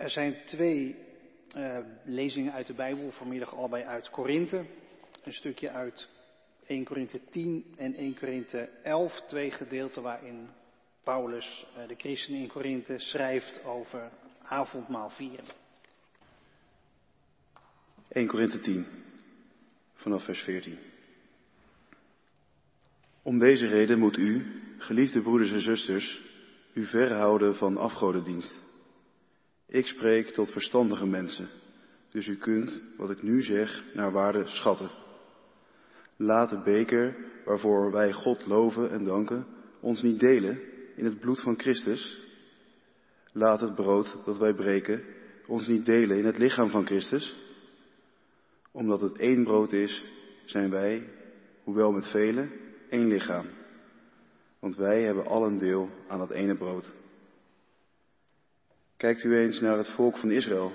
Er zijn twee uh, lezingen uit de Bijbel, vanmiddag allebei uit Korinthe. Een stukje uit 1 Korinthe 10 en 1 Korinthe 11, twee gedeelten waarin Paulus, uh, de christen in Korinthe, schrijft over avondmaal vieren. 1 Korinthe 10, vanaf vers 14. Om deze reden moet u, geliefde broeders en zusters, u verhouden van afgodendienst. Ik spreek tot verstandige mensen, dus u kunt, wat ik nu zeg, naar waarde schatten. Laat de beker waarvoor wij God loven en danken, ons niet delen in het bloed van Christus. Laat het brood dat wij breken ons niet delen in het lichaam van Christus. Omdat het één brood is, zijn wij, hoewel met velen, één lichaam. Want wij hebben allen deel aan dat ene brood. Kijkt u eens naar het volk van Israël.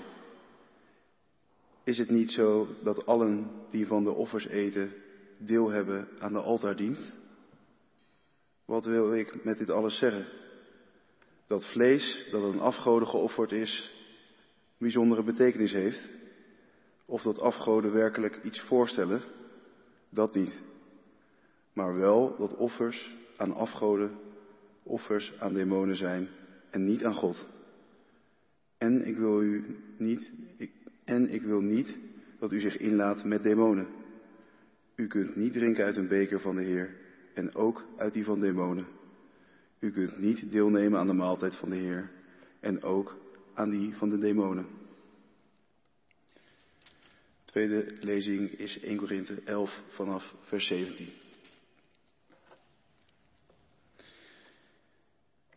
Is het niet zo dat allen die van de offers eten deel hebben aan de altaardienst? Wat wil ik met dit alles zeggen? Dat vlees dat een afgoden geofferd is, bijzondere betekenis heeft? Of dat afgoden werkelijk iets voorstellen? Dat niet. Maar wel dat offers aan afgoden offers aan demonen zijn en niet aan God. En ik wil u niet, en ik wil niet dat u zich inlaat met demonen. U kunt niet drinken uit een beker van de Heer en ook uit die van demonen. U kunt niet deelnemen aan de maaltijd van de Heer en ook aan die van de demonen. Tweede lezing is 1 Korinthe 11 vanaf vers 17.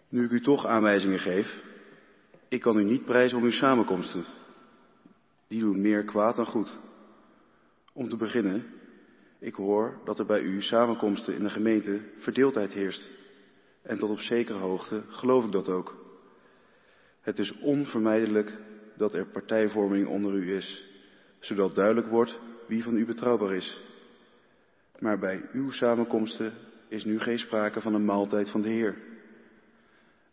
Nu ik u toch aanwijzingen geef, ik kan u niet prijzen om uw samenkomsten. Die doen meer kwaad dan goed. Om te beginnen, ik hoor dat er bij u samenkomsten in de gemeente verdeeldheid heerst. En tot op zekere hoogte geloof ik dat ook. Het is onvermijdelijk dat er partijvorming onder u is, zodat duidelijk wordt wie van u betrouwbaar is. Maar bij uw samenkomsten is nu geen sprake van een maaltijd van de Heer.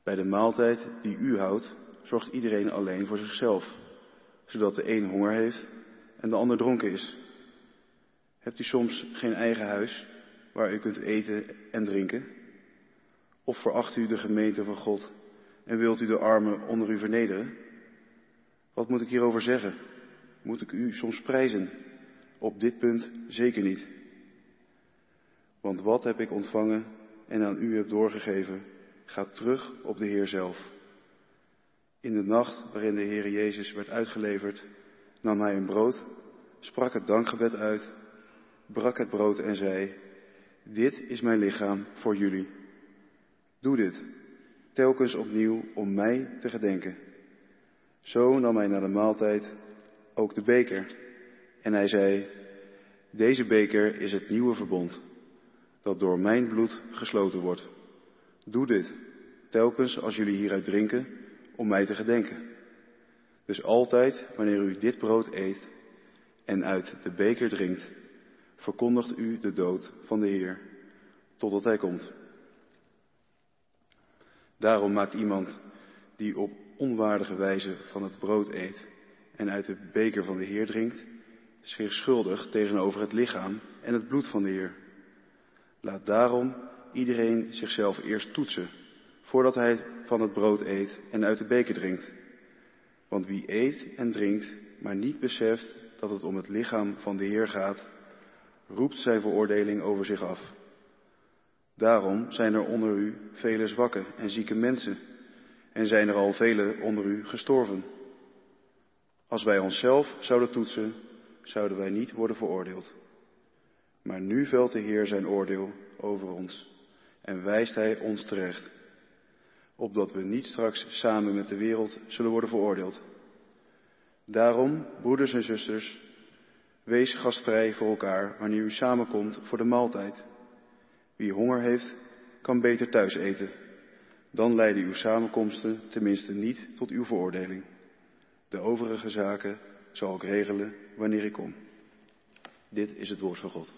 Bij de maaltijd die u houdt, zorgt iedereen alleen voor zichzelf, zodat de een honger heeft en de ander dronken is. Hebt u soms geen eigen huis waar u kunt eten en drinken? Of veracht u de gemeente van God en wilt u de armen onder u vernederen? Wat moet ik hierover zeggen? Moet ik u soms prijzen? Op dit punt zeker niet. Want wat heb ik ontvangen en aan u heb doorgegeven, gaat terug op de Heer zelf. In de nacht waarin de Heer Jezus werd uitgeleverd, nam hij een brood, sprak het dankgebed uit, brak het brood en zei, dit is mijn lichaam voor jullie. Doe dit, telkens opnieuw om mij te gedenken. Zo nam hij na de maaltijd ook de beker en hij zei, deze beker is het nieuwe verbond, dat door mijn bloed gesloten wordt. Doe dit, telkens als jullie hieruit drinken, om mij te gedenken. Dus altijd wanneer u dit brood eet en uit de beker drinkt, verkondigt u de dood van de Heer, totdat Hij komt. Daarom maakt iemand die op onwaardige wijze van het brood eet en uit de beker van de Heer drinkt, zich schuldig tegenover het lichaam en het bloed van de Heer. Laat daarom iedereen zichzelf eerst toetsen, voordat hij van het brood eet en uit de beker drinkt. Want wie eet en drinkt, maar niet beseft dat het om het lichaam van de Heer gaat, roept zijn veroordeling over zich af. Daarom zijn er onder u vele zwakke en zieke mensen, en zijn er al vele onder u gestorven. Als wij onszelf zouden toetsen, zouden wij niet worden veroordeeld. Maar nu velt de Heer zijn oordeel over ons en wijst Hij ons terecht, opdat we niet straks samen met de wereld zullen worden veroordeeld. Daarom, broeders en zusters, wees gastvrij voor elkaar wanneer u samenkomt voor de maaltijd. Wie honger heeft, kan beter thuis eten. Dan leiden uw samenkomsten tenminste niet tot uw veroordeling. De overige zaken zal ik regelen wanneer ik kom. Dit is het woord van God.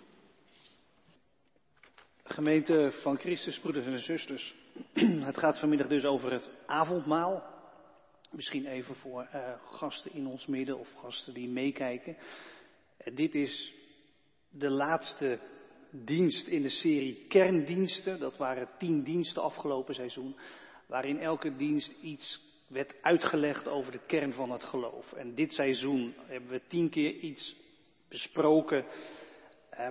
Gemeente van Christus, broeders en zusters. Het gaat vanmiddag dus over het avondmaal. Misschien even voor uh, gasten in ons midden of gasten die meekijken. Uh, dit is de laatste dienst in de serie kerndiensten. Dat waren tien diensten afgelopen seizoen. Waarin elke dienst iets werd uitgelegd over de kern van het geloof. En dit seizoen hebben we tien keer iets besproken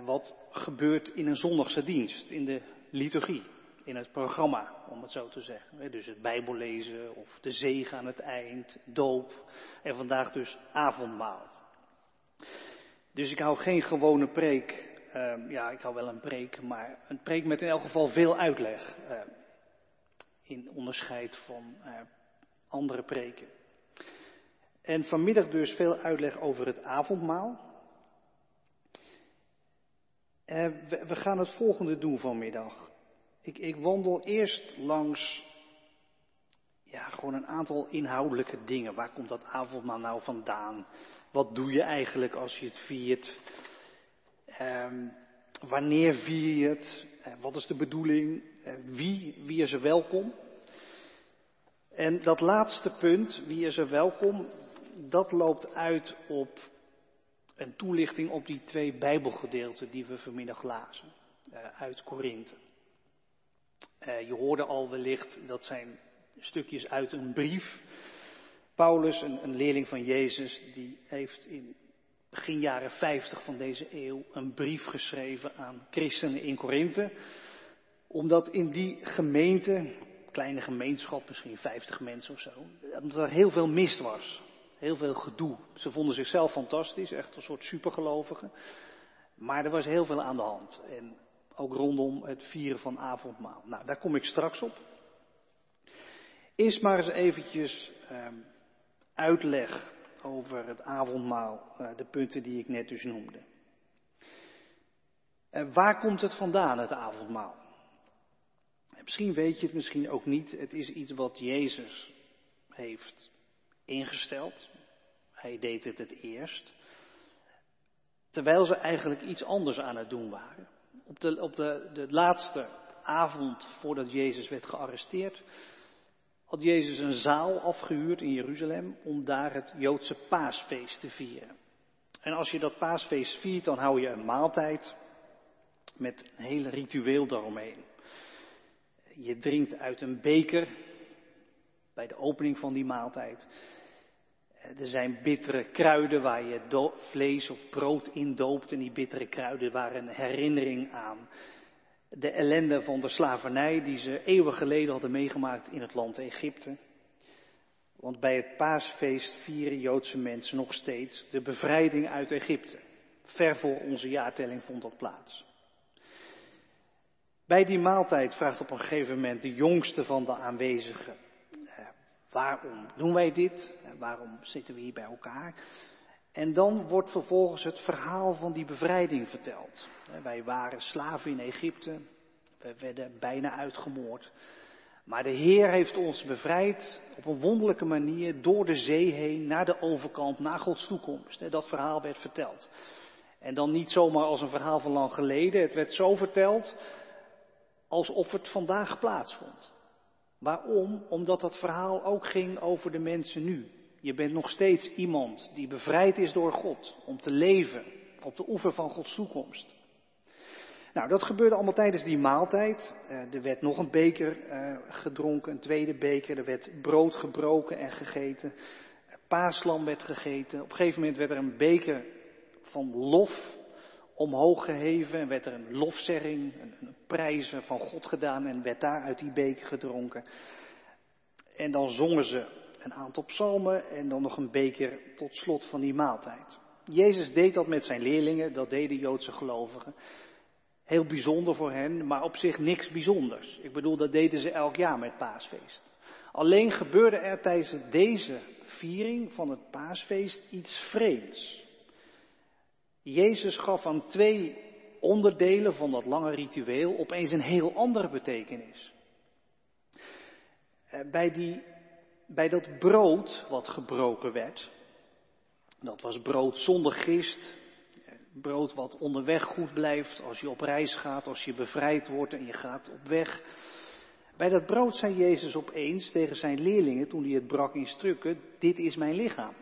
wat gebeurt in een zondagse dienst, in de liturgie in het programma, om het zo te zeggen. Dus het Bijbellezen of de zegen aan het eind, doop en vandaag dus avondmaal. Dus ik hou geen gewone preek. Uh, ja, ik hou wel een preek, maar een preek met in elk geval veel uitleg. Uh, in onderscheid van andere preken. En vanmiddag dus veel uitleg over het avondmaal. We, we gaan het volgende doen vanmiddag. Ik, ik wandel eerst langs ja, gewoon een aantal inhoudelijke dingen. Waar komt dat avondmaal nou vandaan? Wat doe je eigenlijk als je het viert? Um, wanneer vier je het? Uh, wat is de bedoeling? Uh, wie, wie is er welkom? En dat laatste punt, wie is er welkom, dat loopt uit op een toelichting op die twee Bijbelgedeelten die we vanmiddag lazen uh, uit Korinthe. Uh, je hoorde al wellicht, dat zijn stukjes uit een brief. Paulus, een, een, leerling van Jezus, die heeft in begin jaren 50 van deze eeuw een brief geschreven aan christenen in Korinthe. Omdat in die gemeente, kleine gemeenschap, misschien 50 mensen of zo, omdat er heel veel mist was. Heel veel gedoe. Ze vonden zichzelf fantastisch, echt een soort supergelovigen. Maar er was heel veel aan de hand. En ook rondom het vieren van avondmaal. Nou, daar kom ik straks op. Eerst maar eens eventjes uh, uitleg over het avondmaal, uh, de punten die ik net dus noemde. Uh, waar komt het vandaan, het avondmaal? Misschien weet je het, misschien ook niet. Het is iets wat Jezus heeft ingesteld. Hij deed het het eerst. Terwijl ze eigenlijk iets anders aan het doen waren op de, op de, de laatste avond voordat Jezus werd gearresteerd, had Jezus een zaal afgehuurd in Jeruzalem om daar het Joodse paasfeest te vieren. En als je dat paasfeest viert, dan hou je een maaltijd met een hele ritueel daaromheen. Je drinkt uit een beker bij de opening van die maaltijd. Er zijn bittere kruiden waar je vlees of brood in doopt. En die bittere kruiden waren een herinnering aan de ellende van de slavernij die ze eeuwen geleden hadden meegemaakt in het land Egypte. Want bij het paasfeest vieren Joodse mensen nog steeds de bevrijding uit Egypte. Ver voor onze jaartelling vond dat plaats. Bij die maaltijd vraagt op een gegeven moment de jongste van de aanwezigen Waarom doen wij dit? Waarom zitten we hier bij elkaar? En dan wordt vervolgens het verhaal van die bevrijding verteld. Wij waren slaven in Egypte. We werden bijna uitgemoord. Maar de Heer heeft ons bevrijd op een wonderlijke manier door de zee heen naar de overkant, naar Gods toekomst. Dat verhaal werd verteld. En dan niet zomaar als een verhaal van lang geleden. Het werd zo verteld alsof het vandaag plaatsvond. Waarom? Omdat dat verhaal ook ging over de mensen nu. Je bent nog steeds iemand die bevrijd is door God om te leven op de oever van Gods toekomst. Nou, dat gebeurde allemaal tijdens die maaltijd. Uh, er werd nog een beker uh, gedronken, een tweede beker. Er werd brood gebroken en gegeten. Paaslam werd gegeten. Op een gegeven moment werd er een beker van lof omhoog geheven en werd er een lofzegging, een prijzen van God gedaan en werd daar uit die beker gedronken. En dan zongen ze een aantal psalmen en dan nog een beker tot slot van die maaltijd. Jezus deed dat met zijn leerlingen, dat deden Joodse gelovigen. Heel bijzonder voor hen, maar op zich niks bijzonders. Ik bedoel, dat deden ze elk jaar met paasfeest. Alleen gebeurde er tijdens deze viering van het paasfeest iets vreemds. Jezus gaf aan twee onderdelen van dat lange ritueel opeens een heel andere betekenis. Eh, bij, die, bij dat brood wat gebroken werd, dat was brood zonder gist, brood wat onderweg goed blijft als je op reis gaat, als je bevrijd wordt en je gaat op weg. Bij dat brood zei Jezus opeens tegen zijn leerlingen toen hij het brak in stukken, dit is mijn lichaam.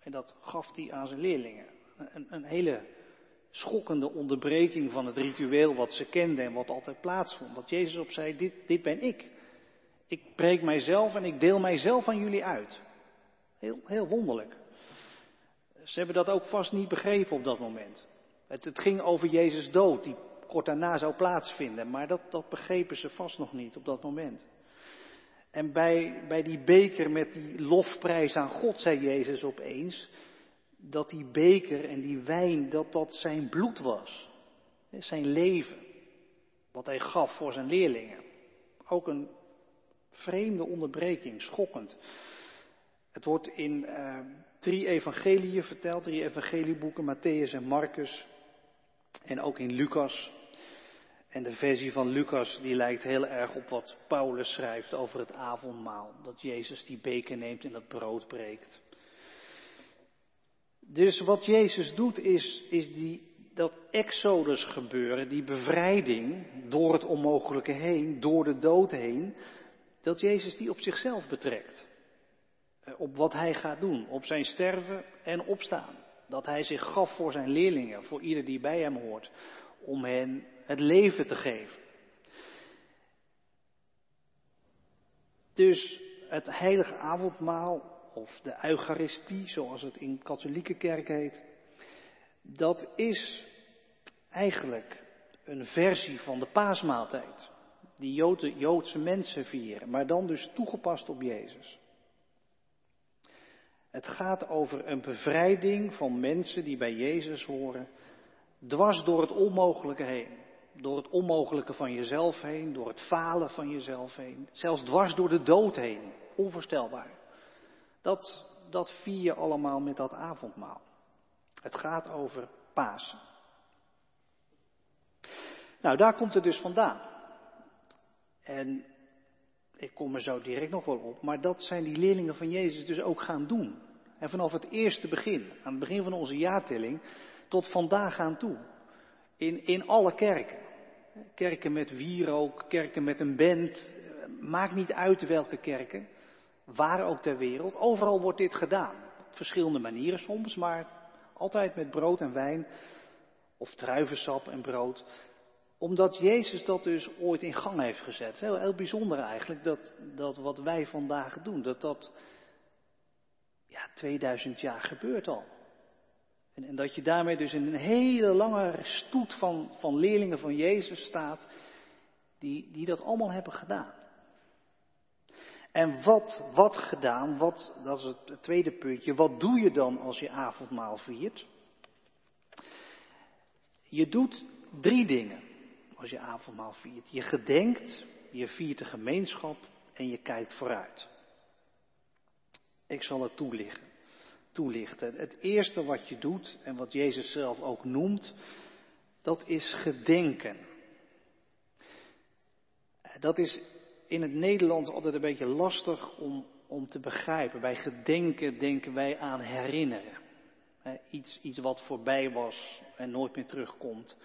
En dat gaf hij aan zijn leerlingen. Een, een hele schokkende onderbreking van het ritueel wat ze kenden en wat altijd plaatsvond. Dat Jezus op zei, dit, dit ben ik. Ik breek mijzelf en ik deel mijzelf aan jullie uit. Heel, heel wonderlijk. Ze hebben dat ook vast niet begrepen op dat moment. Het, het ging over Jezus dood, die kort daarna zou plaatsvinden. Maar dat, dat begrepen ze vast nog niet op dat moment. En bij, bij die beker met die lofprijs aan God zei Jezus opeens dat die beker en die wijn, dat dat zijn bloed was. Zijn leven. Wat hij gaf voor zijn leerlingen. Ook een vreemde onderbreking, schokkend. Het wordt in uh, drie evangeliën verteld, drie evangelieboeken, Matthäus en Marcus. En ook in Lucas. En de versie van Lucas die lijkt heel erg op wat Paulus schrijft over het avondmaal. Dat Jezus die beker neemt en dat brood breekt. Dus wat Jezus doet is, is die, dat exodus gebeuren, die bevrijding door het onmogelijke heen, door de dood heen, dat Jezus die op zichzelf betrekt. Eh, op wat hij gaat doen, op zijn sterven en opstaan. Dat hij zich gaf voor zijn leerlingen, voor ieder die bij hem hoort, om hen het leven te geven. Dus het heilige avondmaal, of de Eucharistie, zoals het in katholieke kerk heet, dat is eigenlijk een versie van de paasmaaltijd. Die Joodse mensen vieren, maar dan dus toegepast op Jezus. Het gaat over een bevrijding van mensen die bij Jezus horen, dwars door het onmogelijke heen. Door het onmogelijke van jezelf heen, door het falen van jezelf heen, zelfs dwars door de dood heen. Onvoorstelbaar. Dat, dat vier je allemaal met dat avondmaal. Het gaat over Pasen. Nou, daar komt het dus vandaan. En ik kom er zo direct nog wel op, maar dat zijn die leerlingen van Jezus dus ook gaan doen. En vanaf het eerste begin, aan het begin van onze jaartelling, tot vandaag aan toe. In, in alle kerken. Kerken met wierook, kerken met een band, maakt niet uit welke kerken, waar ook ter wereld. Overal wordt dit gedaan. Op verschillende manieren soms, maar altijd met brood en wijn, of druivensap en brood omdat Jezus dat dus ooit in gang heeft gezet. Heel, heel bijzonder eigenlijk dat, dat wat wij vandaag doen, dat dat ja, 2000 jaar gebeurt al. En, en, dat je daarmee dus in een hele lange stoet van, van leerlingen van Jezus staat, die, die dat allemaal hebben gedaan. En wat, wat gedaan, wat, dat is het tweede puntje, wat doe je dan als je avondmaal viert? Je doet drie dingen als je avondmaal viert. Je gedenkt, je viert de gemeenschap en je kijkt vooruit. Ik zal het toelichten. toelichten. Het eerste wat je doet en wat Jezus zelf ook noemt, dat is gedenken. Dat is in het Nederlands altijd een beetje lastig om, om te begrijpen. Bij gedenken denken wij aan herinneren. Iets, iets wat voorbij was en nooit meer terugkomt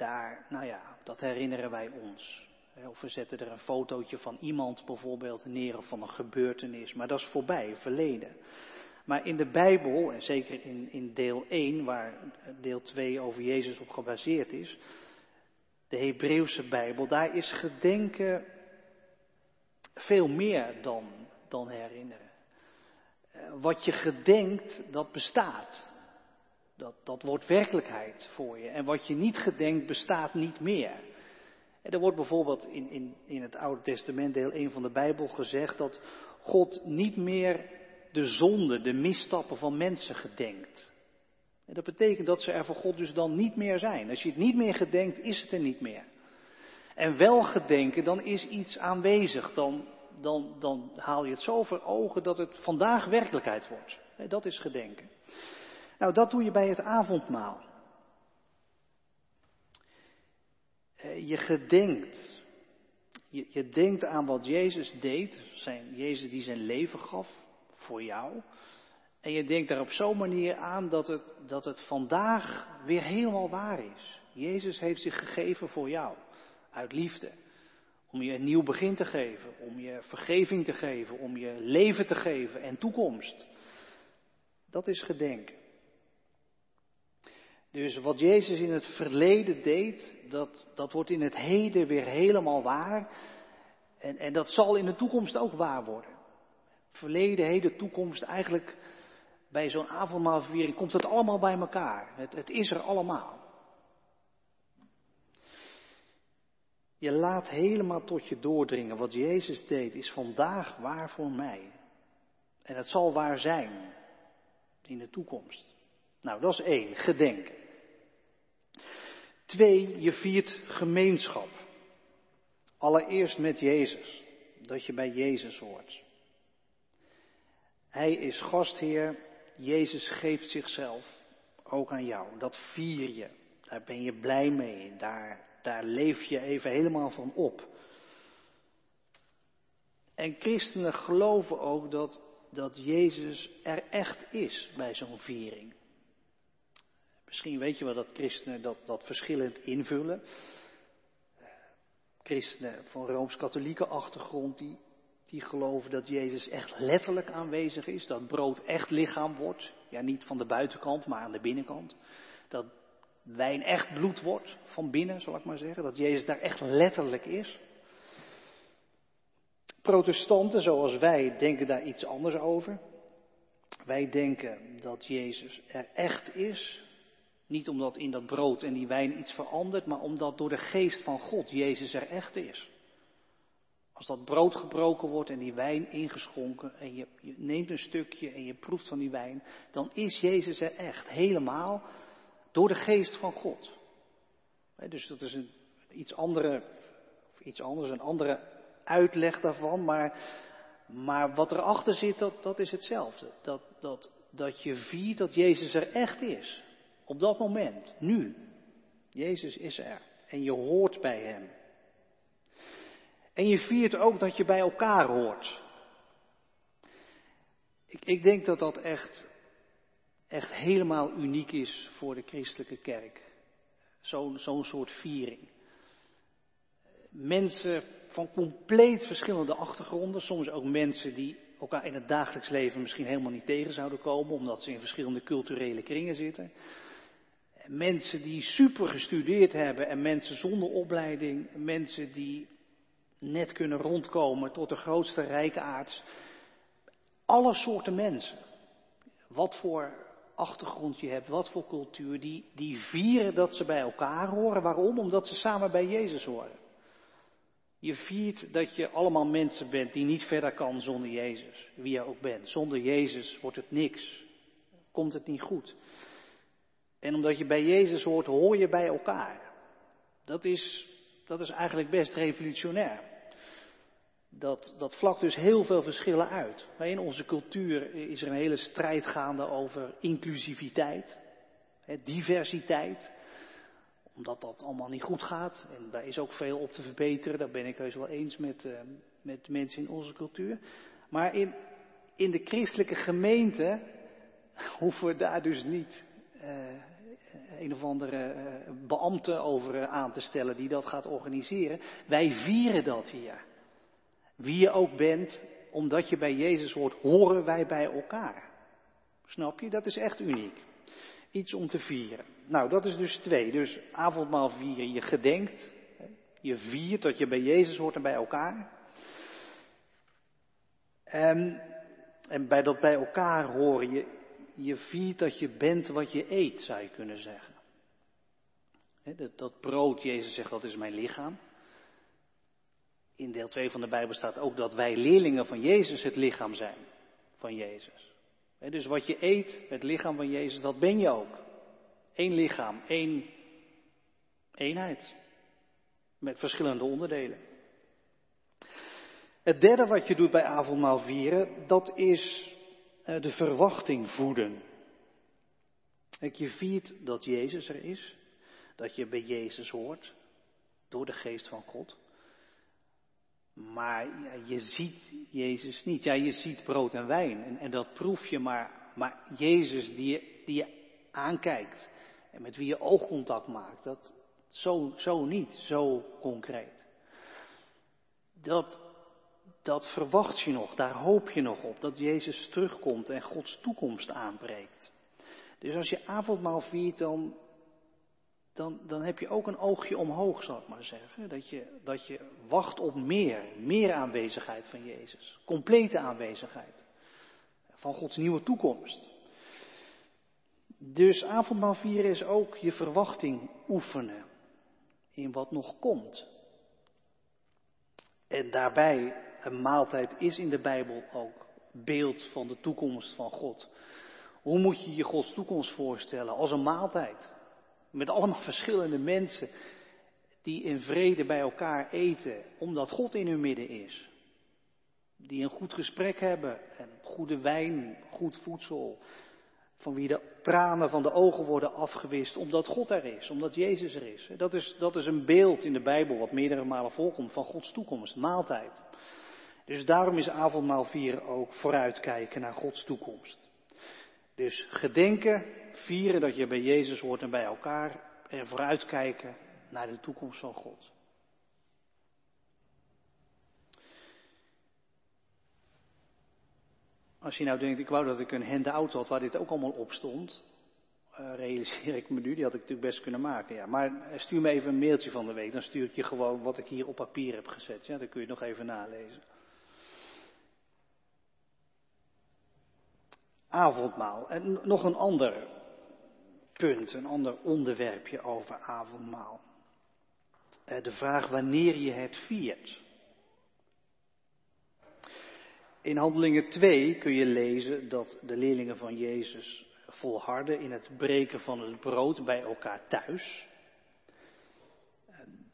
daar, nou ja, dat herinneren wij ons. Of we zetten er een fotootje van iemand bijvoorbeeld neer of van een gebeurtenis, maar dat is voorbij, verleden. Maar in de Bijbel, en zeker in, in deel 1, waar deel 2 over Jezus op gebaseerd is, de Hebreeuwse Bijbel, daar is gedenken veel meer dan, dan herinneren. Eh, wat je gedenkt, dat bestaat. Dat, dat wordt werkelijkheid voor je. En wat je niet gedenkt bestaat niet meer. En er wordt bijvoorbeeld in, in, in het Oude Testament, deel 1 van de Bijbel, gezegd dat God niet meer de zonde, de misstappen van mensen gedenkt. En dat betekent dat ze er voor God dus dan niet meer zijn. Als je het niet meer gedenkt, is het er niet meer. En wel gedenken, dan is iets aanwezig. Dan, dan, dan haal je het zo voor ogen dat het vandaag werkelijkheid wordt. Dat is gedenken. Nou, dat doe je bij het avondmaal. Eh, je gedenkt. Je, je denkt aan wat Jezus deed. Zijn, Jezus die zijn leven gaf voor jou. En je denkt daar op zo'n manier aan dat het, dat het vandaag weer helemaal waar is. Jezus heeft zich gegeven voor jou. Uit liefde. Om je een nieuw begin te geven, om je vergeving te geven, om je leven te geven en toekomst. Dat is gedenken. Dus wat Jezus in het verleden deed, dat, dat wordt in het heden weer helemaal waar. En, en dat zal in de toekomst ook waar worden. Verleden, heden, toekomst, eigenlijk bij zo'n avondmaalverwering komt het allemaal bij elkaar. Het, het is er allemaal. Je laat helemaal tot je doordringen. Wat Jezus deed is vandaag waar voor mij. En het zal waar zijn in de toekomst. Nou, dat is één, gedenken. Twee, je viert gemeenschap. Allereerst met Jezus, dat je bij Jezus hoort. Hij is gastheer, Jezus geeft zichzelf ook aan jou. Dat vier je, daar ben je blij mee, daar, daar leef je even helemaal van op. En christenen geloven ook dat, dat Jezus er echt is bij zo'n viering. Misschien weet je wel dat christenen dat, dat verschillend invullen. Christenen van rooms-katholieke achtergrond die, die geloven dat Jezus echt letterlijk aanwezig is, dat brood echt lichaam wordt. Ja, niet van de buitenkant, maar aan de binnenkant. Dat wijn echt bloed wordt van binnen, zal ik maar zeggen. Dat Jezus daar echt letterlijk is. Protestanten zoals wij denken daar iets anders over. Wij denken dat Jezus er echt is. Niet omdat in dat brood en die wijn iets verandert, maar omdat door de geest van God Jezus er echt is. Als dat brood gebroken wordt en die wijn ingeschonken en je, je, neemt een stukje en je proeft van die wijn, dan is Jezus er echt helemaal door de geest van God. dus dat is een iets andere, iets anders, een andere uitleg daarvan, maar, maar wat erachter zit, dat, dat is hetzelfde. Dat, dat, dat je viert dat Jezus er echt is. Op dat moment, nu. Jezus is er en je hoort bij Hem. En je viert ook dat je bij elkaar hoort. Ik, ik denk dat dat echt, echt helemaal uniek is voor de christelijke kerk. Zo'n zo'n soort viering. Mensen van compleet verschillende achtergronden, soms ook mensen die elkaar in het dagelijks leven misschien helemaal niet tegen zouden komen, omdat ze in verschillende culturele kringen zitten. Mensen die super gestudeerd hebben en mensen zonder opleiding, mensen die net kunnen rondkomen tot de grootste rijkaards. Alle soorten mensen. Wat voor achtergrond je hebt, wat voor cultuur, die, die vieren dat ze bij elkaar horen. Waarom? Omdat ze samen bij Jezus horen. Je viert dat je allemaal mensen bent die niet verder kan zonder Jezus, wie je ook bent. Zonder Jezus wordt het niks, komt het niet goed. En omdat je bij Jezus hoort, hoor je bij elkaar. Dat is, dat is eigenlijk best revolutionair. Dat, dat vlakt dus heel veel verschillen uit. In onze cultuur is er een hele strijd gaande over inclusiviteit, diversiteit omdat dat allemaal niet goed gaat. En daar is ook veel op te verbeteren. Daar ben ik heus wel eens met, uh, met mensen in onze cultuur. Maar in, in de christelijke gemeente hoeven we daar dus niet uh, een of andere uh, beambte over aan te stellen die dat gaat organiseren. Wij vieren dat hier. Wie je ook bent, omdat je bij Jezus hoort, horen wij bij elkaar. Snap je? Dat is echt uniek. Iets om te vieren. Nou, dat is dus twee. Dus avondmaal vieren, je gedenkt, je viert dat je bij Jezus hoort en bij elkaar. En, en bij dat bij elkaar horen, je, je viert dat je bent wat je eet, zou je kunnen zeggen. dat, brood, Jezus zegt, dat is mijn lichaam. In deel 2 van de Bijbel staat ook dat wij leerlingen van Jezus het lichaam zijn van Jezus. dus wat je eet, het lichaam van Jezus, dat ben je ook. Eén lichaam, één eenheid. Met verschillende onderdelen. Het derde wat je doet bij avondmaal vieren, dat is de verwachting voeden. Je viert dat Jezus er is, dat je bij Jezus hoort, door de geest van God. Maar ja, je ziet Jezus niet. Ja, je ziet brood en wijn en, en dat proef je, maar, maar Jezus die je, die je aankijkt en met wie je oogcontact maakt, dat zo, zo niet, zo concreet. dat, dat verwacht je nog, daar hoop je nog op, dat Jezus terugkomt en Gods toekomst aanbreekt. Dus als je avondmaal viert, dan, dan, dan heb je ook een oogje omhoog, zal ik maar zeggen. Dat je, dat je wacht op meer, meer aanwezigheid van Jezus. Complete aanwezigheid van Gods nieuwe toekomst. Dus avondmaal vieren is ook je verwachting oefenen in wat nog komt. En daarbij, een maaltijd is in de Bijbel ook beeld van de toekomst van God. Hoe moet je je Gods toekomst voorstellen? Als een maaltijd. Met allemaal verschillende mensen die in vrede bij elkaar eten, omdat God in hun midden is. Die een goed gesprek hebben en goede wijn, goed voedsel. Van wie de tranen van de ogen worden afgewist, omdat God er is, omdat Jezus er is. Dat is, dat is een beeld in de Bijbel wat meerdere malen voorkomt van Gods toekomst, maaltijd. Dus daarom is avondmaal vieren ook vooruitkijken naar Gods toekomst. Dus gedenken, vieren dat je bij Jezus hoort en bij elkaar en vooruitkijken naar de toekomst van God. Als je nou denkt, ik wou dat ik een handout had waar dit ook allemaal op stond, uh, realiseer ik me nu, die had ik natuurlijk best kunnen maken. Ja. Maar stuur me even een mailtje van de week, dan stuur ik je gewoon wat ik hier op papier heb gezet. Ja, dan kun je nog even nalezen. Avondmaal. En nog een ander punt, een ander onderwerpje over avondmaal. Eh, de vraag wanneer je het viert. In Handelingen 2 kun je lezen dat de leerlingen van Jezus volharden in het breken van het brood bij elkaar thuis.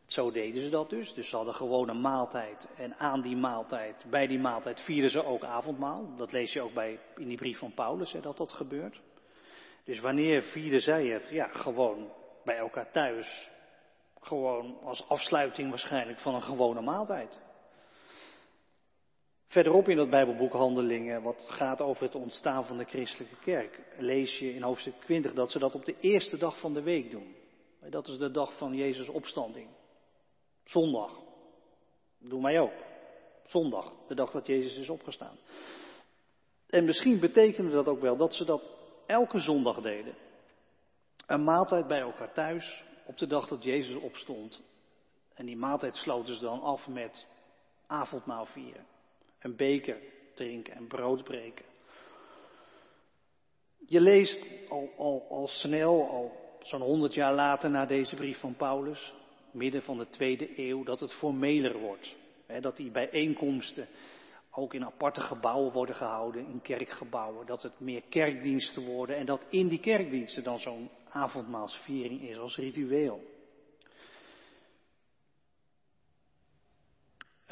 Zo deden ze dat dus. Dus ze hadden gewoon een maaltijd. En aan die maaltijd, bij die maaltijd vierden ze ook avondmaal. Dat lees je ook bij, in die brief van Paulus, hè, dat dat gebeurt. Dus wanneer vierden zij het? Ja, gewoon bij elkaar thuis. Gewoon als afsluiting waarschijnlijk van een gewone maaltijd. Verderop in dat Bijbelboek Handelingen, wat gaat over het ontstaan van de christelijke kerk, lees je in hoofdstuk 20 dat ze dat op de eerste dag van de week doen. Dat is de dag van Jezus' opstanding. Zondag. Dat doen wij ook. Zondag, de dag dat Jezus is opgestaan. En misschien betekende dat ook wel dat ze dat elke zondag deden. Een maaltijd bij elkaar thuis op de dag dat Jezus opstond. En die maaltijd sloten ze dan af met avondmaal vieren. Een beker drinken en brood breken. Je leest al, al, al snel, al zo'n honderd jaar later na deze brief van Paulus, midden van de tweede eeuw, dat het formeler wordt. dat die bijeenkomsten ook in aparte gebouwen worden gehouden, in kerkgebouwen. Dat het meer kerkdiensten worden en dat in die kerkdiensten dan zo'n avondmaalsviering is als ritueel.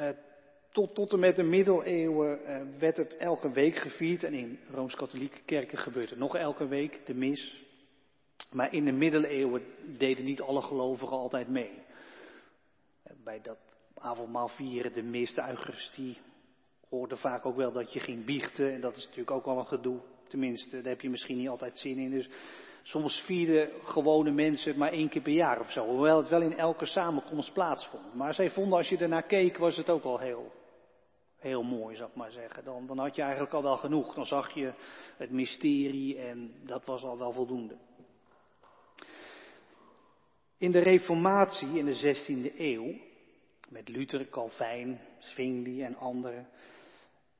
Uh, tot, tot en met de middeleeuwen uh, werd het elke week gevierd en in Rooms-Katholieke kerken gebeurt het nog elke week, de mis. Maar in de middeleeuwen deden niet alle gelovigen altijd mee. Bij dat avondmaal vieren, de mis, de Eucharistie, hoorde vaak ook wel dat je ging biechten. En dat is natuurlijk ook wel een gedoe. Tenminste, daar heb je misschien niet altijd zin in. Dus soms vierden gewone mensen het maar één keer per jaar of zo. Hoewel het wel in elke samenkomst plaatsvond. Maar zij vonden als je ernaar keek, was het ook al heel, heel mooi, zou ik maar zeggen. Dan, dan had je eigenlijk al wel genoeg. Dan zag je het mysterie en dat was al wel voldoende. In de Reformatie in de 16e eeuw, met Luther, Calvijn, Zwingli en anderen,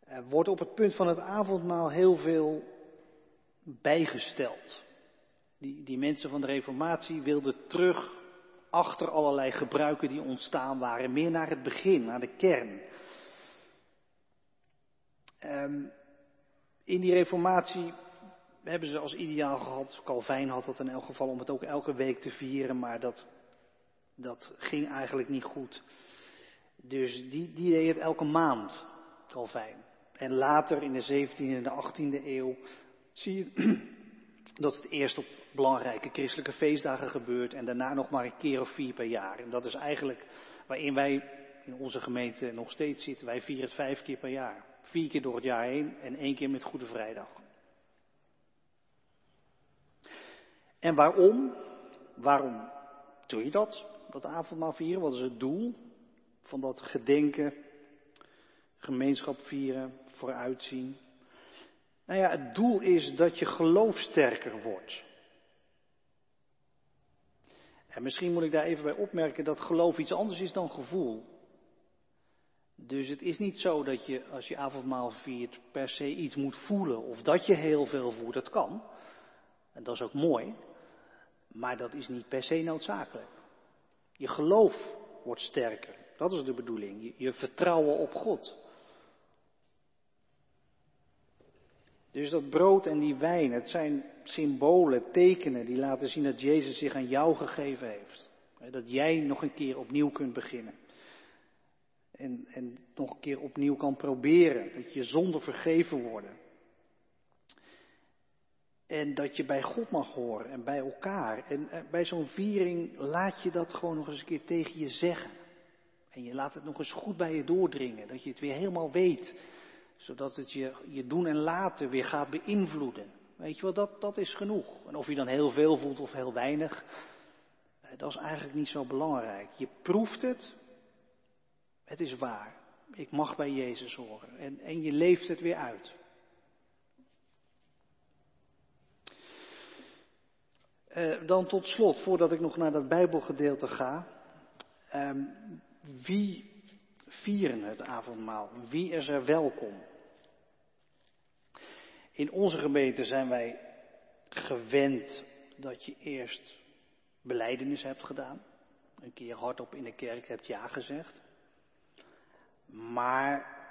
er wordt op het punt van het avondmaal heel veel bijgesteld. Die, die mensen van de Reformatie wilden terug achter allerlei gebruiken die ontstaan waren, meer naar het begin, naar de kern. Um, in die Reformatie hebben ze als ideaal gehad, Calvijn had dat in elk geval, om het ook elke week te vieren, maar dat, dat ging eigenlijk niet goed. Dus die, die deed het elke maand, Calvijn. En later in de 17e en de 18e eeuw zie je dat het eerst op belangrijke christelijke feestdagen gebeurt en daarna nog maar een keer of vier per jaar. En dat is eigenlijk waarin wij in onze gemeente nog steeds zitten. Wij vieren het vijf keer per jaar. Vier keer door het jaar heen en één keer met Goede Vrijdag. En waarom? Waarom doe je dat? Dat avondmaal vieren? Wat is het doel van dat gedenken gemeenschap vieren, vooruitzien. Nou ja, het doel is dat je geloof sterker wordt. En misschien moet ik daar even bij opmerken dat geloof iets anders is dan gevoel. Dus het is niet zo dat je als je avondmaal viert per se iets moet voelen of dat je heel veel voelt. Dat kan. En dat is ook mooi. Maar dat is niet per se noodzakelijk. Je geloof wordt sterker. Dat is de bedoeling. Je, vertrouwen op God. Dus dat brood en die wijn, het zijn symbolen, tekenen die laten zien dat Jezus zich aan jou gegeven heeft. Dat jij nog een keer opnieuw kunt beginnen. En, en nog een keer opnieuw kan proberen. Dat je zonder vergeven worden. En dat je bij God mag horen en bij elkaar. En eh, bij zo'n viering laat je dat gewoon nog eens een keer tegen je zeggen. En je laat het nog eens goed bij je doordringen. Dat je het weer helemaal weet. Zodat het je, je doen en laten weer gaat beïnvloeden. Weet je wel, dat, dat is genoeg. En of je dan heel veel voelt of heel weinig. Eh, dat is eigenlijk niet zo belangrijk. Je proeft het. Het is waar. Ik mag bij Jezus horen. En, en je leeft het weer uit. Uh, dan tot slot, voordat ik nog naar dat Bijbelgedeelte ga. Uh, wie vieren het avondmaal? Wie is er welkom? In onze gemeente zijn wij gewend dat je eerst beleidenis hebt gedaan. Een keer hardop in de kerk hebt ja gezegd. Maar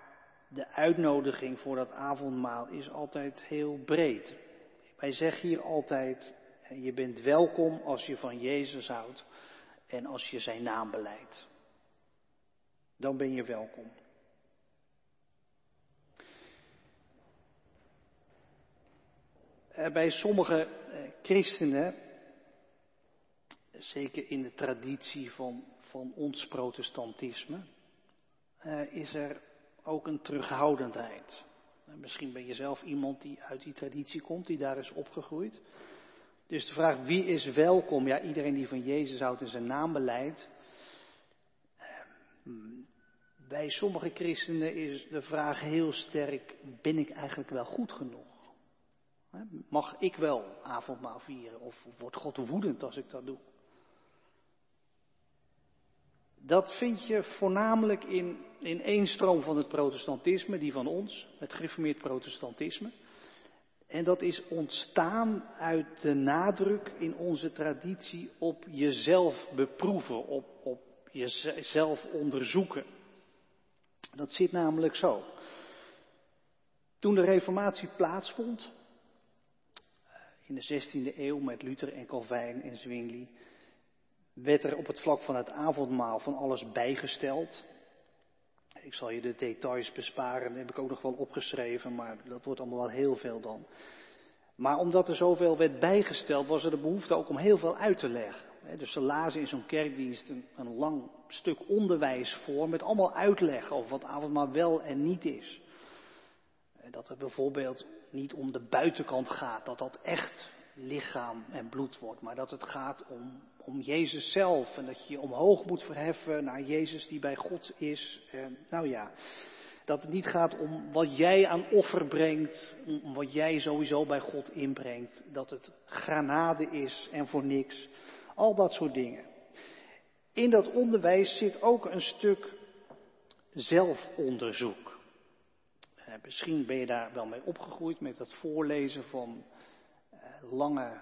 de uitnodiging voor dat avondmaal is altijd heel breed. Wij zeggen hier altijd, je bent welkom als je van Jezus houdt en als je zijn naam beleidt. Dan ben je welkom. Eh, bij sommige eh, christenen, zeker in de traditie van, van ons protestantisme, eh, is er ook een terughoudendheid. Misschien ben je zelf iemand die uit die traditie komt, die daar is opgegroeid. Dus de vraag wie is welkom? Ja, iedereen die van Jezus houdt en zijn naam beleidt. Bij sommige christenen is de vraag heel sterk, ben ik eigenlijk wel goed genoeg? Mag ik wel avondmaal vieren of wordt God woedend als ik dat doe? Dat vind je voornamelijk in, in één stroom van het protestantisme, die van ons, het gereformeerd protestantisme. En dat is ontstaan uit de nadruk in onze traditie op jezelf beproeven, op, op jezelf onderzoeken. Dat zit namelijk zo. Toen de reformatie plaatsvond, in de 16e eeuw met Luther en Calvijn en Zwingli, werd er op het vlak van het avondmaal van alles bijgesteld. Ik zal je de details besparen, dat heb ik ook nog wel opgeschreven, maar dat wordt allemaal wel heel veel dan. Maar omdat er zoveel werd bijgesteld, was er de behoefte ook om heel veel uit te leggen. Dus ze lazen in zo'n kerkdienst een, een lang stuk onderwijs voor met allemaal uitleg over wat avondmaal wel en niet is. Dat het bijvoorbeeld niet om de buitenkant gaat, dat dat echt lichaam en bloed wordt, maar dat het gaat om, om Jezus zelf en dat je je omhoog moet verheffen naar Jezus die bij God is. nou ja, dat het niet gaat om wat jij aan offer brengt, om wat jij sowieso bij God inbrengt, dat het granade is en voor niks. Al dat soort dingen. In dat onderwijs zit ook een stuk zelfonderzoek. Eh, misschien ben je daar wel mee opgegroeid met het voorlezen van eh, lange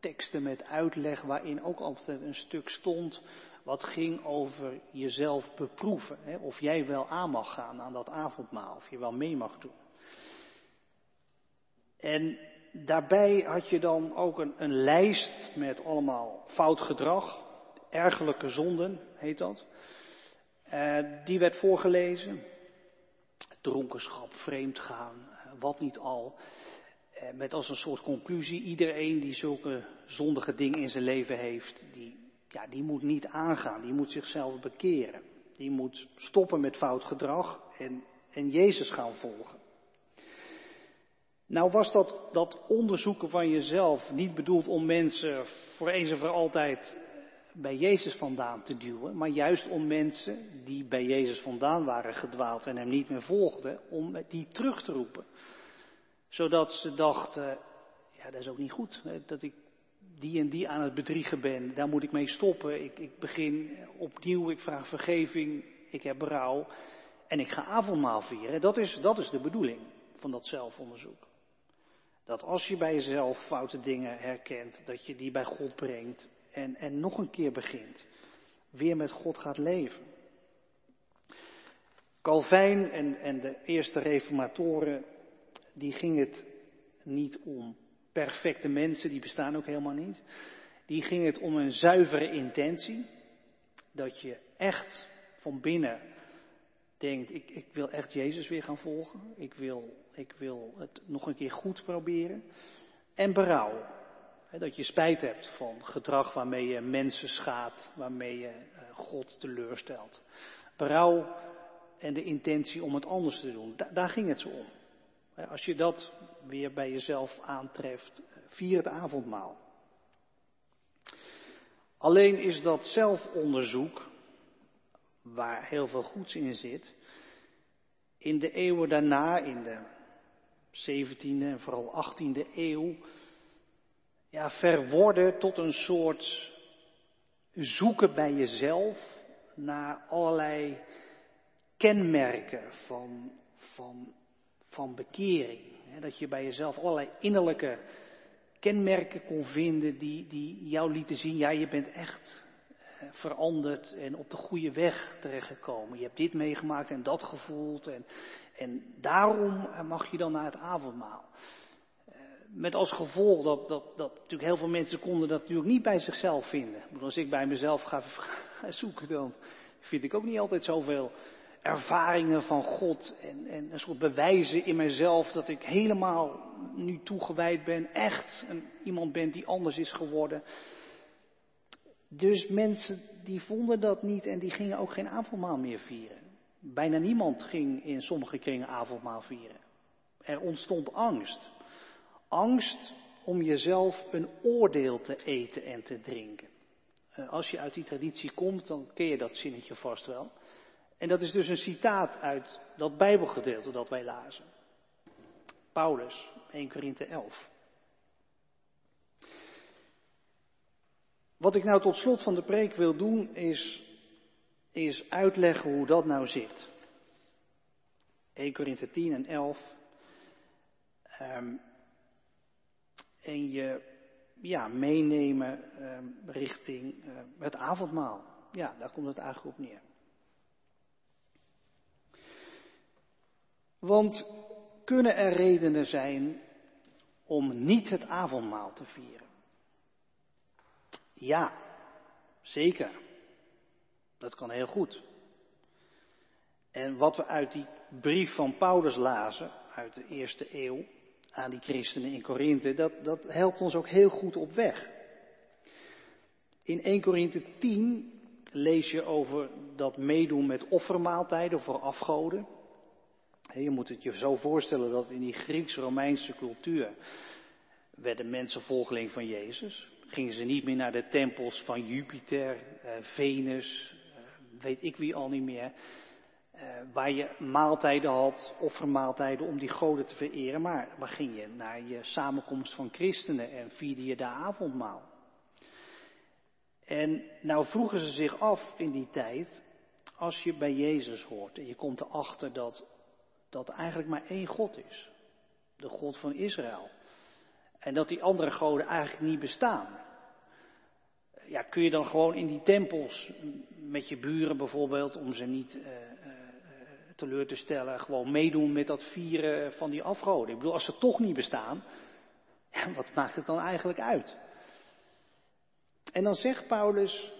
teksten met uitleg waarin ook altijd een stuk stond wat ging over jezelf beproeven. Of jij wel aan mag gaan aan dat avondmaal, of je wel mee mag doen. En daarbij had je dan ook een, een lijst met allemaal fout gedrag, ergelijke zonden heet dat. Uh, die werd voorgelezen. Dronkenschap, vreemdgaan, wat niet al. Uh, met als een soort conclusie, iedereen die zulke zondige dingen in zijn leven heeft, die, ja, die moet niet aangaan, die moet zichzelf bekeren. Die moet stoppen met fout gedrag en, en Jezus gaan volgen. Nou was dat, dat onderzoeken van jezelf niet bedoeld om mensen voor eens en voor altijd bij Jezus vandaan te duwen, maar juist om mensen die bij Jezus vandaan waren gedwaald en hem niet meer volgden, om die terug te roepen. Zodat ze dachten, ja dat is ook niet goed, dat ik die en die aan het bedriegen ben, daar moet ik mee stoppen. Ik, ik begin opnieuw, ik vraag vergeving, ik heb berouw en ik ga avondmaal vieren. Dat is, dat is de bedoeling van dat zelfonderzoek. Dat als je bij jezelf foute dingen herkent, dat je die bij God brengt en, en nog een keer begint. Weer met God gaat leven. Calvijn en, en de eerste reformatoren, die ging het niet om perfecte mensen, die bestaan ook helemaal niet. Die ging het om een zuivere intentie. Dat je echt van binnen denkt, ik, ik wil echt Jezus weer gaan volgen. Ik wil, ik wil het nog een keer goed proberen. En berouw. dat je spijt hebt van gedrag waarmee je mensen schaadt, waarmee je eh, God teleurstelt. Berouw en de intentie om het anders te doen. daar ging het zo om. Als je dat weer bij jezelf aantreft, vier het avondmaal. Alleen is dat zelfonderzoek, waar heel veel goeds in zit, in de eeuwen daarna, in de 17e en vooral 18e eeuw, ja, verworden tot een soort zoeken bij jezelf naar allerlei kenmerken van, van van bekering. Dat je bij jezelf allerlei innerlijke kenmerken kon vinden die, die jou lieten zien, ja, je bent echt veranderd en op de goede weg terechtgekomen. Je hebt dit meegemaakt en dat gevoeld en, en daarom mag je dan naar het avondmaal. Eh, met als gevolg dat, dat, dat natuurlijk heel veel mensen konden dat natuurlijk niet bij zichzelf vinden. Als ik bij mezelf ga zoeken, dan vind ik ook niet altijd zoveel ervaringen van God en, en een soort bewijzen in mezelf dat ik helemaal nu toegewijd ben, echt een, iemand ben die anders is geworden. Dus mensen die vonden dat niet en die gingen ook geen avondmaal meer vieren. Bijna niemand ging in sommige kringen avondmaal vieren. Er ontstond angst. Angst om jezelf een oordeel te eten en te drinken. Eh, als je uit die traditie komt, dan ken je dat zinnetje vast wel. En dat is dus een citaat uit dat Bijbelgedeelte dat wij lazen. Paulus, 1 Korinthe 11. Wat ik nou tot slot van de preek wil doen is, is uitleggen hoe dat nou zit. 1 Korinthe 10 en 11. Um, en je ja, meenemen um, richting uh, het avondmaal. Ja, daar komt het eigenlijk op neer. Want kunnen er redenen zijn om niet het avondmaal te vieren? Ja, zeker. Dat kan heel goed. En wat we uit die brief van Paulus lazen, uit de eerste eeuw, aan die christenen in Korinthe, dat, dat helpt ons ook heel goed op weg. In 1 Korinthe 10 lees je over dat meedoen met offermaaltijden voor afgoden. Je moet het je zo voorstellen dat in die Grieks-Romeinse cultuur werden mensen volgeling van Jezus. Gingen ze niet meer naar de tempels van Jupiter, eh, Venus, eh, weet ik wie al niet meer. Eh, waar je maaltijden had, offermaaltijden om die goden te vereren. Maar waar ging je? Naar je samenkomst van christenen en vierde je daar avondmaal. En nou vroegen ze zich af in die tijd, als je bij Jezus hoort en je komt erachter dat dat eigenlijk maar één God is. De God van Israël. En dat die andere goden eigenlijk niet bestaan. Ja, kun je dan gewoon in die tempels met je buren bijvoorbeeld, om ze niet uh, teleur te stellen, gewoon meedoen met dat vieren van die afgoden? Ik bedoel, als ze toch niet bestaan, wat maakt het dan eigenlijk uit? En dan zegt Paulus,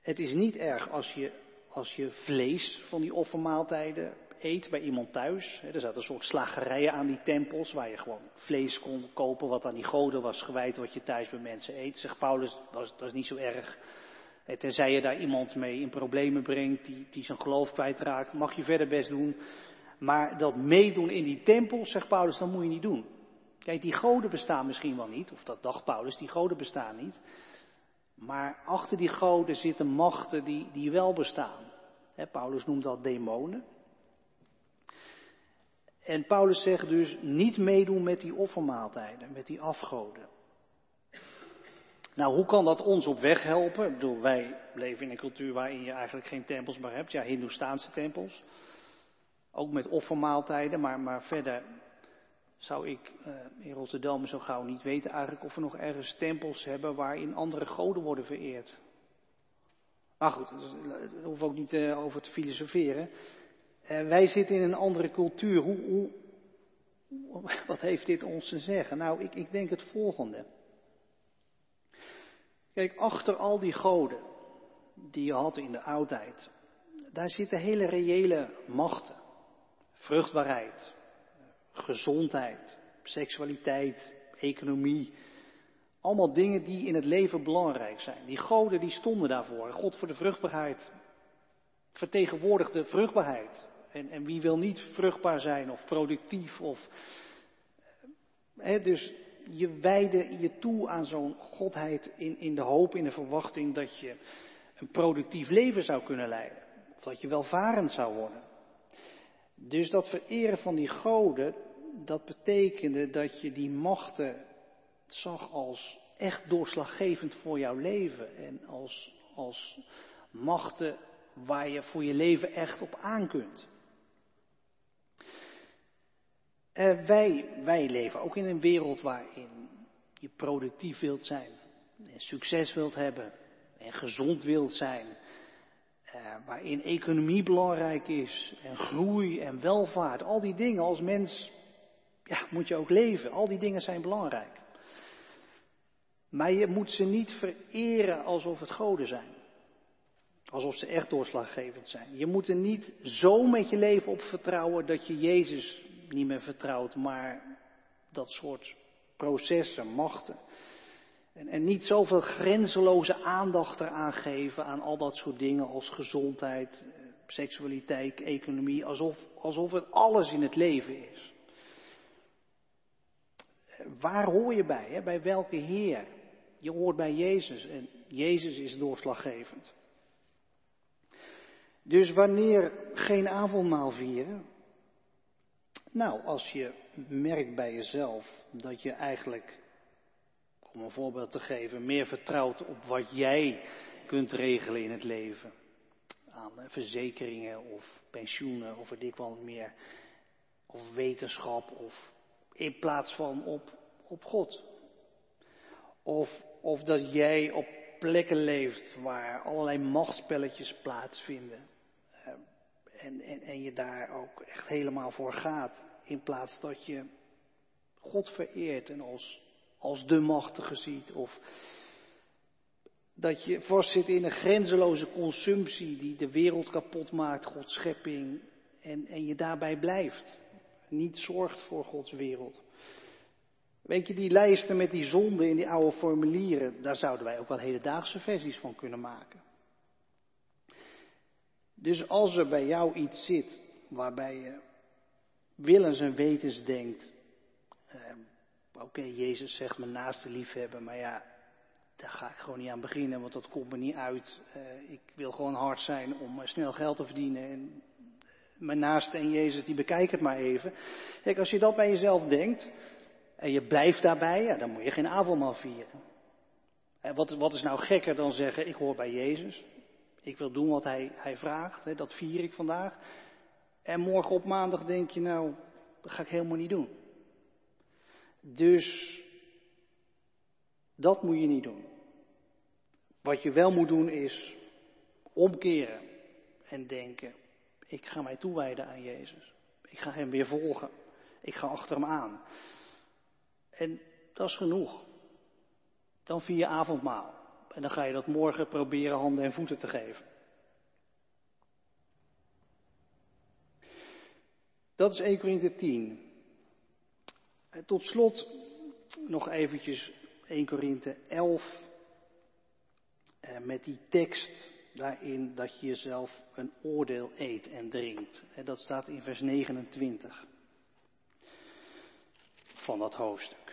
het is niet erg als je, als je vlees van die offermaaltijden eet bij iemand thuis. Er zaten een soort slagerijen aan die tempels waar je gewoon vlees kon kopen wat aan die goden was gewijd wat je thuis bij mensen eet. Zegt Paulus, dat is, dat is niet zo erg. Tenzij je daar iemand mee in problemen brengt, die, die zijn geloof kwijtraakt, mag je verder best doen. Maar dat meedoen in die tempels, zegt Paulus, dat moet je niet doen. Kijk, die goden bestaan misschien wel niet, of dat dacht Paulus, die goden bestaan niet. Maar achter die goden zitten machten die, die wel bestaan. Paulus noemt dat demonen. En Paulus zegt dus niet meedoen met die offermaaltijden, met die afgoden. Nou, hoe kan dat ons op weg helpen? Ik bedoel, wij leven in een cultuur waarin je eigenlijk geen tempels meer hebt. Ja, Hindoestaanse tempels. Ook met offermaaltijden, maar, maar verder zou ik uh, in Rotterdam zo gauw niet weten eigenlijk of we nog ergens tempels hebben waarin andere goden worden vereerd. Maar goed, daar hoeven we ook niet uh, over te filosoferen. Uh, wij zitten in een andere cultuur. Hoe, hoe, wat heeft dit ons te zeggen? Nou, ik, ik denk het volgende. Kijk, achter al die goden die je had in de oudheid, daar zitten hele reële machten. Vruchtbaarheid, gezondheid, seksualiteit, economie. Allemaal dingen die in het leven belangrijk zijn. Die goden die stonden daarvoor. God voor de vruchtbaarheid vertegenwoordigde vruchtbaarheid. En, en wie wil niet vruchtbaar zijn of productief of. He, dus je wijde je toe aan zo'n godheid in, in de hoop, in de verwachting dat je een productief leven zou kunnen leiden. Of dat je welvarend zou worden. Dus dat vereren van die goden, dat betekende dat je die machten zag als echt doorslaggevend voor jouw leven. En als, als machten waar je voor je leven echt op aan kunt. Uh, wij, wij leven ook in een wereld waarin je productief wilt zijn, en succes wilt hebben, en gezond wilt zijn, uh, waarin economie belangrijk is, en groei en welvaart, al die dingen als mens, ja, moet je ook leven. Al die dingen zijn belangrijk. Maar je moet ze niet vereren alsof het goden zijn. Alsof ze echt doorslaggevend zijn. Je moet er niet zo met je leven op vertrouwen dat je Jezus niet meer vertrouwt, maar dat soort processen, machten. En, en niet zoveel grenzeloze aandacht eraan geven aan al dat soort dingen als gezondheid, seksualiteit, economie, alsof, alsof het alles in het leven is. Waar hoor je bij? Hè? Bij welke Heer? Je hoort bij Jezus en Jezus is doorslaggevend. Dus wanneer geen avondmaal vieren, nou, als je merkt bij jezelf dat je eigenlijk, om een voorbeeld te geven, meer vertrouwt op wat jij kunt regelen in het leven. Aan verzekeringen of pensioenen of weet ik wat meer. Of wetenschap of in plaats van op, op God. Of, of dat jij op plekken leeft waar allerlei machtspelletjes plaatsvinden. En, en, je daar ook echt helemaal voor gaat. In plaats dat je God vereert en als, als de machtige ziet. Of dat je vastzit in een grenzeloze consumptie die de wereld kapot maakt, Gods schepping. En, en je daarbij blijft. Niet zorgt voor Gods wereld. Weet je, die lijsten met die zonden in die oude formulieren, daar zouden wij ook wel hedendaagse versies van kunnen maken. Dus als er bij jou iets zit waarbij je willens en wetens denkt, eh, oké, Jezus zegt mijn naaste liefhebben, maar ja, daar ga ik gewoon niet aan beginnen, want dat komt me niet uit. Uh, ik wil gewoon hard zijn om snel geld te verdienen en mijn naaste en Jezus, die bekijken het maar even. Kijk, als je dat bij jezelf denkt en je blijft daarbij, ja, dan moet je geen avondmaal vieren. En wat, wat is nou gekker dan zeggen, ik hoor bij Jezus. Ik wil doen wat hij, hij vraagt, hè, dat vier ik vandaag. En morgen op maandag denk je, nou, dat ga ik helemaal niet doen. Dus dat moet je niet doen. Wat je wel moet doen is omkeren en denken, ik ga mij toewijden aan Jezus. Ik ga hem weer volgen. Ik ga achter hem aan. En dat is genoeg. Dan vier je avondmaal. En dan ga je dat morgen proberen handen en voeten te geven. Dat is 1 Korinthe 10. Tot slot nog eventjes 1 Korinthe 11. Eh, met die tekst daarin dat je jezelf een oordeel eet en drinkt. Dat staat in vers 29 van dat hoofdstuk.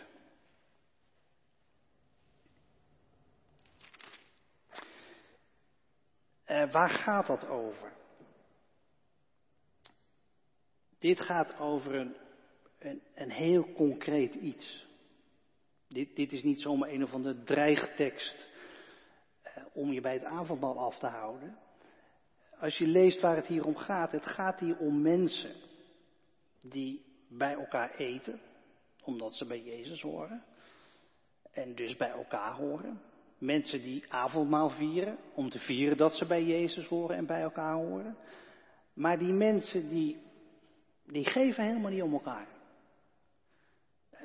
Uh, waar gaat dat over? Dit gaat over een, een, een heel concreet iets. Dit, dit, is niet zomaar een of andere dreigtekst uh, om je bij het avondmaal af te houden. Als je leest waar het hier om gaat, het gaat hier om mensen die bij elkaar eten, omdat ze bij Jezus horen. En dus bij elkaar horen. Mensen die avondmaal vieren, om te vieren dat ze bij Jezus horen en bij elkaar horen. Maar die mensen die, die geven helemaal niet om elkaar.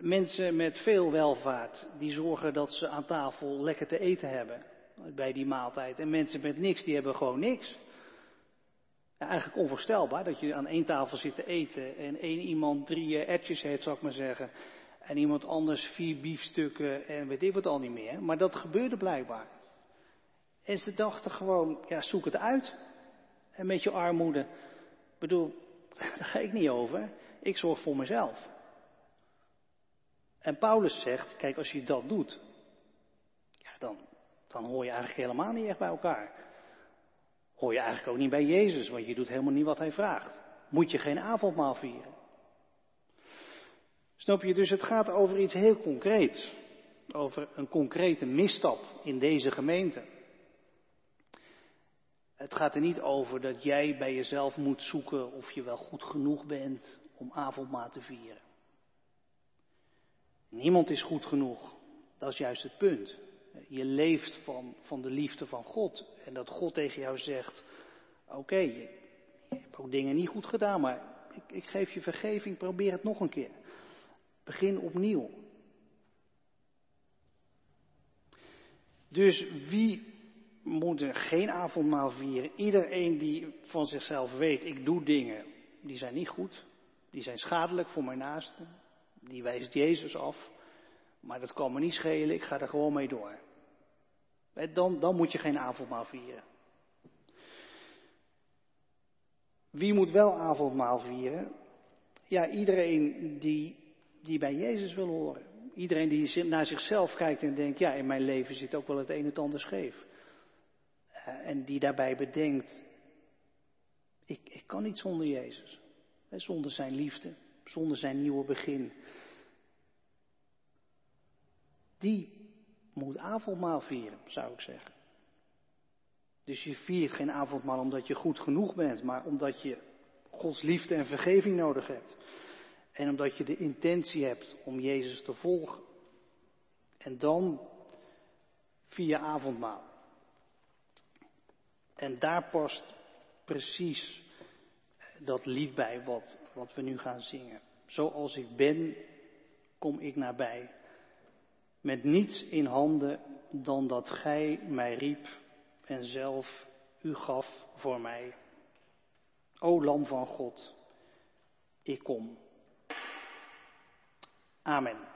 Mensen met veel welvaart, die zorgen dat ze aan tafel lekker te eten hebben bij die maaltijd. En mensen met niks, die hebben gewoon niks. Eigenlijk onvoorstelbaar dat je aan één tafel zit te eten en één iemand drie ertjes heeft, zou ik maar zeggen. En iemand anders vier biefstukken en weet ik wat al niet meer. Maar dat gebeurde blijkbaar. En ze dachten gewoon, ja, zoek het uit. En met je armoede. Ik bedoel, daar ga ik niet over. Ik zorg voor mezelf. En Paulus zegt, kijk, als je dat doet, ja, dan, dan hoor je eigenlijk helemaal niet echt bij elkaar. Hoor je eigenlijk ook niet bij Jezus, want je doet helemaal niet wat hij vraagt. Moet je geen avondmaal vieren. Snap je? Dus het gaat over iets heel concreets. Over een concrete misstap in deze gemeente. Het gaat er niet over dat jij bij jezelf moet zoeken of je wel goed genoeg bent om avondmaal te vieren. Niemand is goed genoeg. Dat is juist het punt. Je leeft van, van de liefde van God. En dat God tegen jou zegt: Oké, je, hebt ook dingen niet goed gedaan, maar ik, ik geef je vergeving, probeer het nog een keer. Begin opnieuw. Dus wie moet er geen avondmaal vieren? Iedereen die van zichzelf weet, ik doe dingen, die zijn niet goed, die zijn schadelijk voor mijn naasten, die wijst Jezus af, maar dat kan me niet schelen, ik ga er gewoon mee door. Dan, dan moet je geen avondmaal vieren. Wie moet wel avondmaal vieren? Ja, iedereen die die bij Jezus wil horen. Iedereen die naar zichzelf kijkt en denkt, ja, in mijn leven zit ook wel het een en het ander scheef. Uh, en die daarbij bedenkt, ik, ik kan niet zonder Jezus. Zonder zijn liefde, zonder zijn nieuwe begin. Die moet avondmaal vieren, zou ik zeggen. Dus je viert geen avondmaal omdat je goed genoeg bent, maar omdat je Gods liefde en vergeving nodig hebt. En omdat je de intentie hebt om Jezus te volgen. En dan via avondmaal. En daar past precies dat lied bij wat, wat we nu gaan zingen. Zoals ik ben, kom ik nabij. Met niets in handen dan dat gij mij riep en zelf u gaf voor mij. O Lam van God, ik kom. Amen.